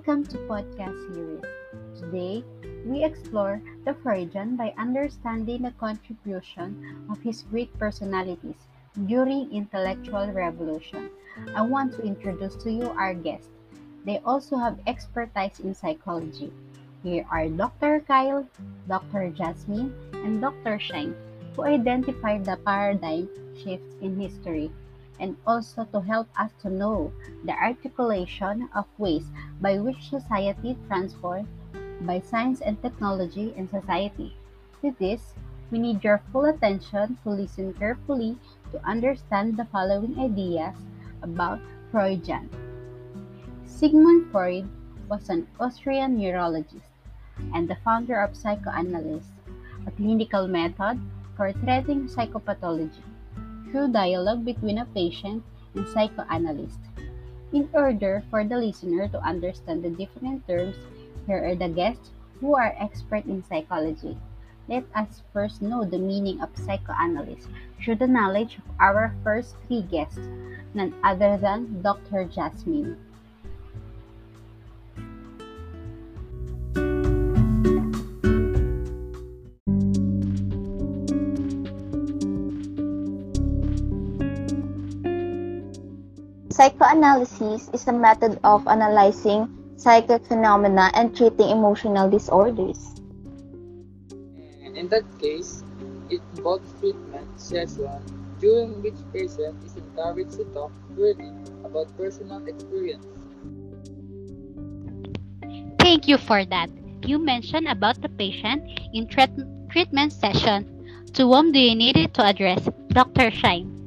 Welcome to podcast series. Today, we explore the Freudian by understanding the contribution of his great personalities during intellectual revolution. I want to introduce to you our guests. They also have expertise in psychology. Here are Dr. Kyle, Dr. Jasmine, and Dr. Shine, who identified the paradigm shifts in history and also to help us to know the articulation of ways by which society transforms by science and technology and society. To this, we need your full attention to listen carefully to understand the following ideas about Freudian. Sigmund Freud was an Austrian neurologist and the founder of psychoanalysis, a clinical method for treating psychopathology through dialogue between a patient and psychoanalyst. In order for the listener to understand the different terms, here are the guests who are expert in psychology. Let us first know the meaning of psychoanalyst through the knowledge of our first three guests, none other than Dr. Jasmine. Psychoanalysis is a method of analyzing psychic phenomena and treating emotional disorders. In that case, it involves treatment session during which patient is encouraged to talk freely about personal experience. Thank you for that. You mentioned about the patient in treat- treatment session. To whom do you need it to address? Dr. Shine.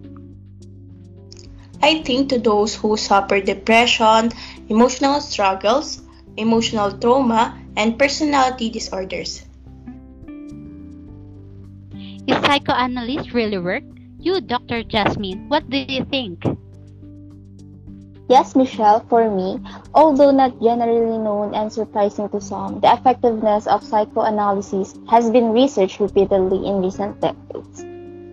I think to those who suffer depression, emotional struggles, emotional trauma, and personality disorders. Is psychoanalysis really work? You, Dr. Jasmine, what do you think? Yes, Michelle, for me, although not generally known and surprising to some, the effectiveness of psychoanalysis has been researched repeatedly in recent decades.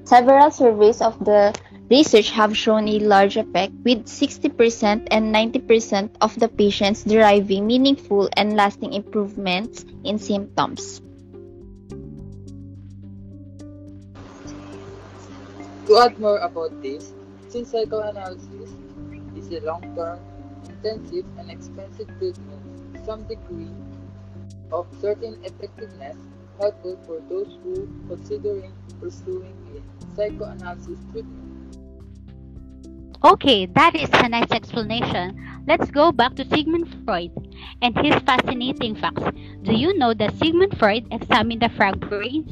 Several surveys of the research have shown a large effect with 60% and 90% of the patients deriving meaningful and lasting improvements in symptoms. To add more about this, since psychoanalysis is a long-term, intensive, and expensive treatment, some degree of certain effectiveness helpful for those who considering pursuing a psychoanalysis treatment. Okay, that is a nice explanation. Let's go back to Sigmund Freud and his fascinating facts. Do you know that Sigmund Freud examined the frog brains?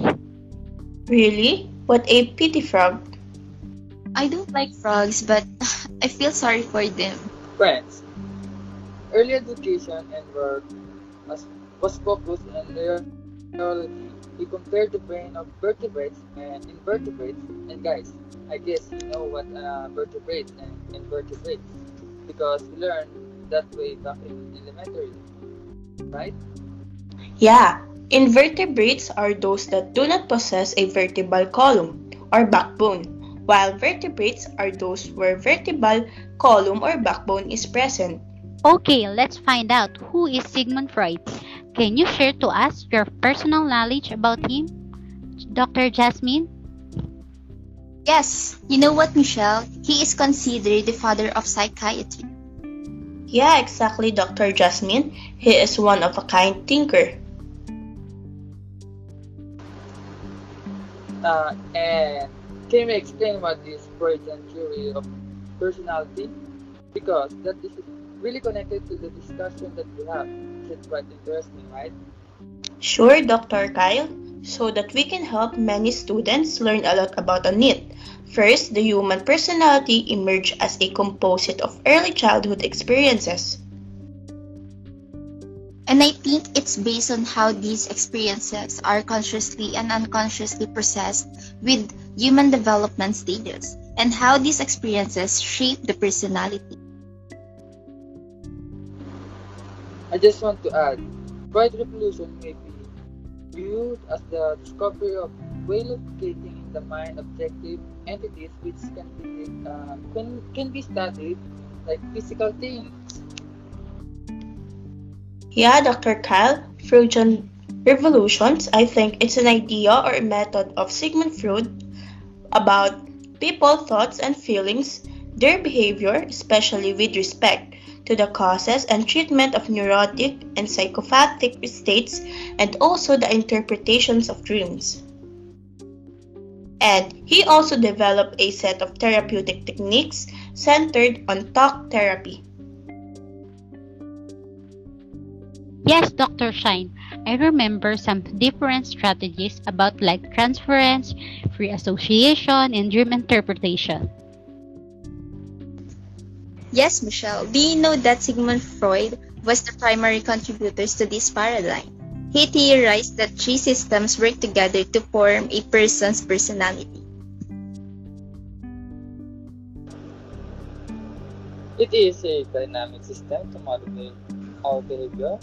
Really? What a pity frog. I don't like frogs, but I feel sorry for them. Freud's, early education and work was, was focused on neurology. He compared the brain of vertebrates and invertebrates. And guys, I guess you know what uh, vertebrates and invertebrates because we learned that way back in elementary, right? Yeah, invertebrates are those that do not possess a vertebral column or backbone, while vertebrates are those where vertebral column or backbone is present. Okay, let's find out who is Sigmund Freud. Can you share to us your personal knowledge about him? Dr. Jasmine? Yes, you know what, Michelle? He is considered the father of psychiatry. Yeah, exactly, Dr. Jasmine. He is one of a kind thinker. Uh, and can you explain what is Freudian theory of personality? Because that is really connected to the discussion that we have. It's quite interesting, right? Sure, Dr. Kyle. So that we can help many students learn a lot about on it. First, the human personality emerged as a composite of early childhood experiences. And I think it's based on how these experiences are consciously and unconsciously processed with human development stages, and how these experiences shape the personality. I just want to add, Bright Revolution may be viewed as the discovery of way locating in the mind objective entities which can be uh, can, can be studied like physical things. Yeah, Dr. Kyle, Freudian revolutions, I think it's an idea or a method of Sigmund Freud about people, thoughts, and feelings, their behavior, especially with respect to the causes and treatment of neurotic and psychopathic states, and also the interpretations of dreams. And he also developed a set of therapeutic techniques centered on talk therapy. Yes, Dr. Shine. I remember some different strategies about like transference, free association, and dream interpretation. Yes, Michelle. Do you know that Sigmund Freud was the primary contributors to this paradigm? He theorized that three systems work together to form a person's personality. It is a dynamic system to modulate our behavior.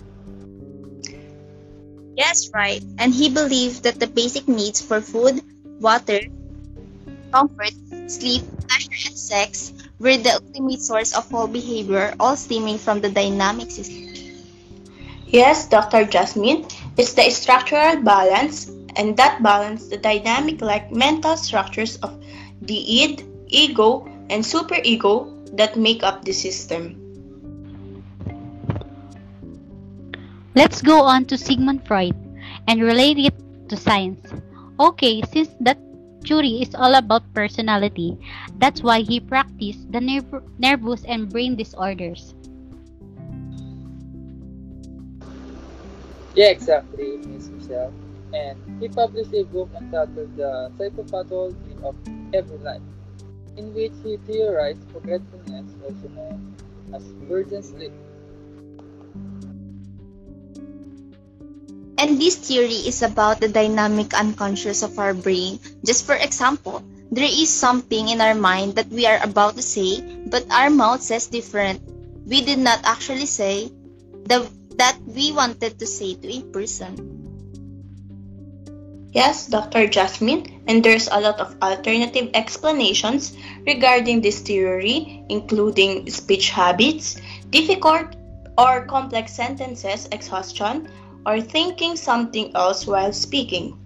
Yes, right. And he believed that the basic needs for food, water, comfort, sleep, pleasure, and sex were the ultimate source of all behavior, all stemming from the dynamic system. Yes, Dr. Jasmine, it's the structural balance, and that balance the dynamic like mental structures of the id, ego, and superego that make up the system. Let's go on to Sigmund Freud and relate it to science. Okay, since that theory is all about personality, that's why he practiced the nerv- nervous and brain disorders. Yeah, exactly, Miss Michelle. And he published a book entitled The Psychopathology of Every Life, in which he theorized forgetfulness, also known as Freudian slip. And this theory is about the dynamic unconscious of our brain. Just for example, there is something in our mind that we are about to say, but our mouth says different. We did not actually say the, that we wanted to say to a person. Yes, Dr. Jasmine, and there's a lot of alternative explanations regarding this theory, including speech habits, difficult or complex sentences exhaustion, or thinking something else while speaking.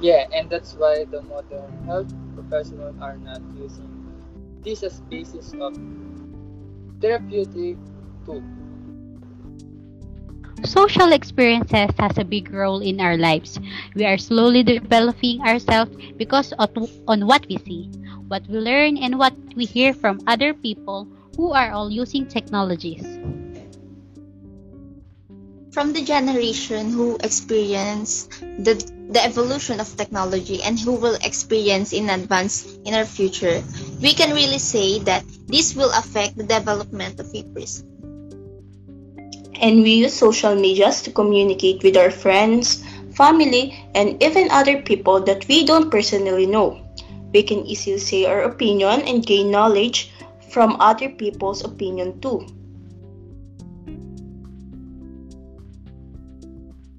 Yeah, and that's why the modern health professionals are not using this as basis of therapeutic tool. Social experiences has a big role in our lives. We are slowly developing ourselves because of on what we see, what we learn, and what we hear from other people who are all using technologies. From the generation who experience the, the evolution of technology and who will experience in advance in our future, we can really say that this will affect the development of a person. And we use social medias to communicate with our friends, family, and even other people that we don't personally know. We can easily say our opinion and gain knowledge from other people's opinion too.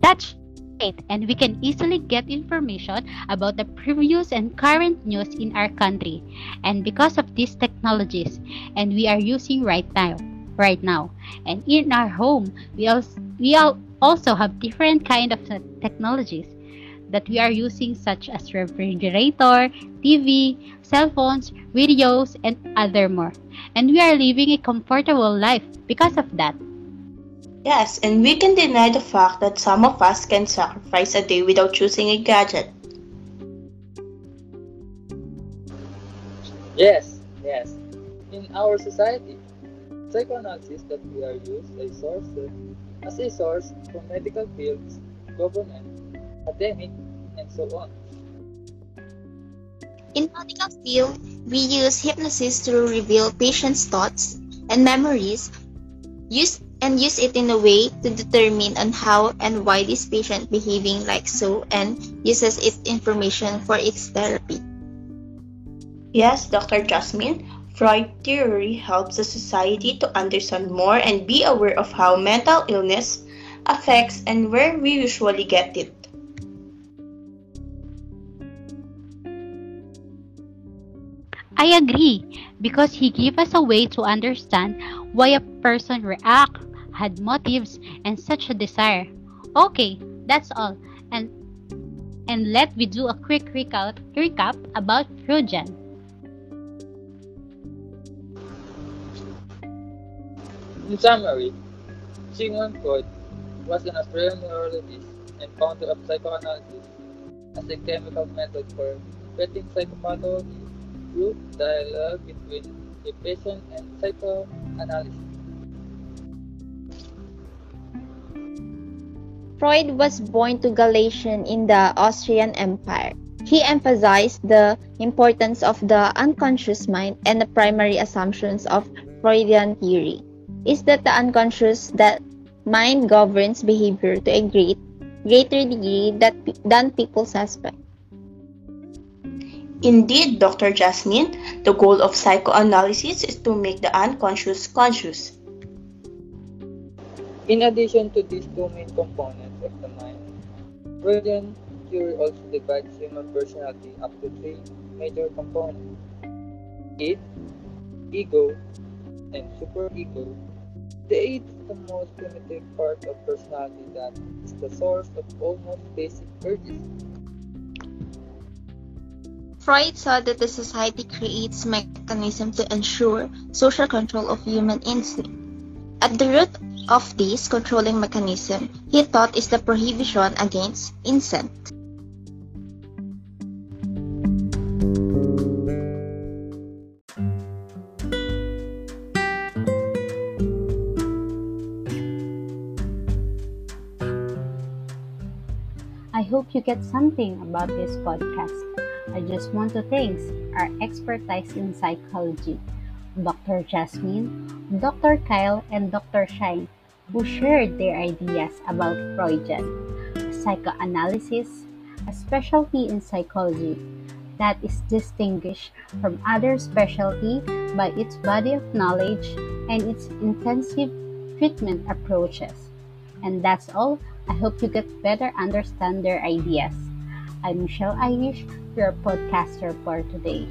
That's right, and we can easily get information about the previous and current news in our country. And because of these technologies, and we are using right now, right now, and in our home, we also we also have different kind of technologies that we are using such as refrigerator, TV, cell phones, radios, and other more. And we are living a comfortable life because of that. Yes, and we can deny the fact that some of us can sacrifice a day without choosing a gadget. Yes, yes. In our society, psychoanalysis that we are used a source as a source for medical fields, government, academic, and so on. In medical field, we use hypnosis to reveal patients' thoughts and memories, use and use it in a way to determine on how and why this patient behaving like so and uses its information for its therapy. Yes, Dr. Jasmine, Freud theory helps the society to understand more and be aware of how mental illness affects and where we usually get it. I I agree because he gave us a way to understand why a person react, had motives, and such a desire. Okay, that's all. And and let we do a quick recap, about Freudian. In summary, Sigmund Freud was an Australian neurologist and founder of psychoanalysis as a chemical method for treating psychopathology through dialogue between the patient and psychoanalyst. Freud was born to Galician in the Austrian Empire. He emphasized the importance of the unconscious mind and the primary assumptions of Freudian theory is that the unconscious that mind governs behavior to a great greater degree that, than people suspect. Indeed, Dr. Jasmine, the goal of psychoanalysis is to make the unconscious conscious. In addition to these two main components of the mind, Freudian theory also divides human personality up to three major components id, ego, and superego. The id is the most primitive part of personality that is the source of almost basic urges. Freud saw that the society creates mechanisms to ensure social control of human instinct. At the root of this controlling mechanism, he thought is the prohibition against incest. I hope you get something about this podcast. I just want to thank our expertise in psychology, Dr. Jasmine, Dr. Kyle, and Dr. Shine, who shared their ideas about Freudian, psychoanalysis, a specialty in psychology that is distinguished from other specialty by its body of knowledge and its intensive treatment approaches. And that's all. I hope you get better understand their ideas. I'm Michelle Irish, your podcaster for today.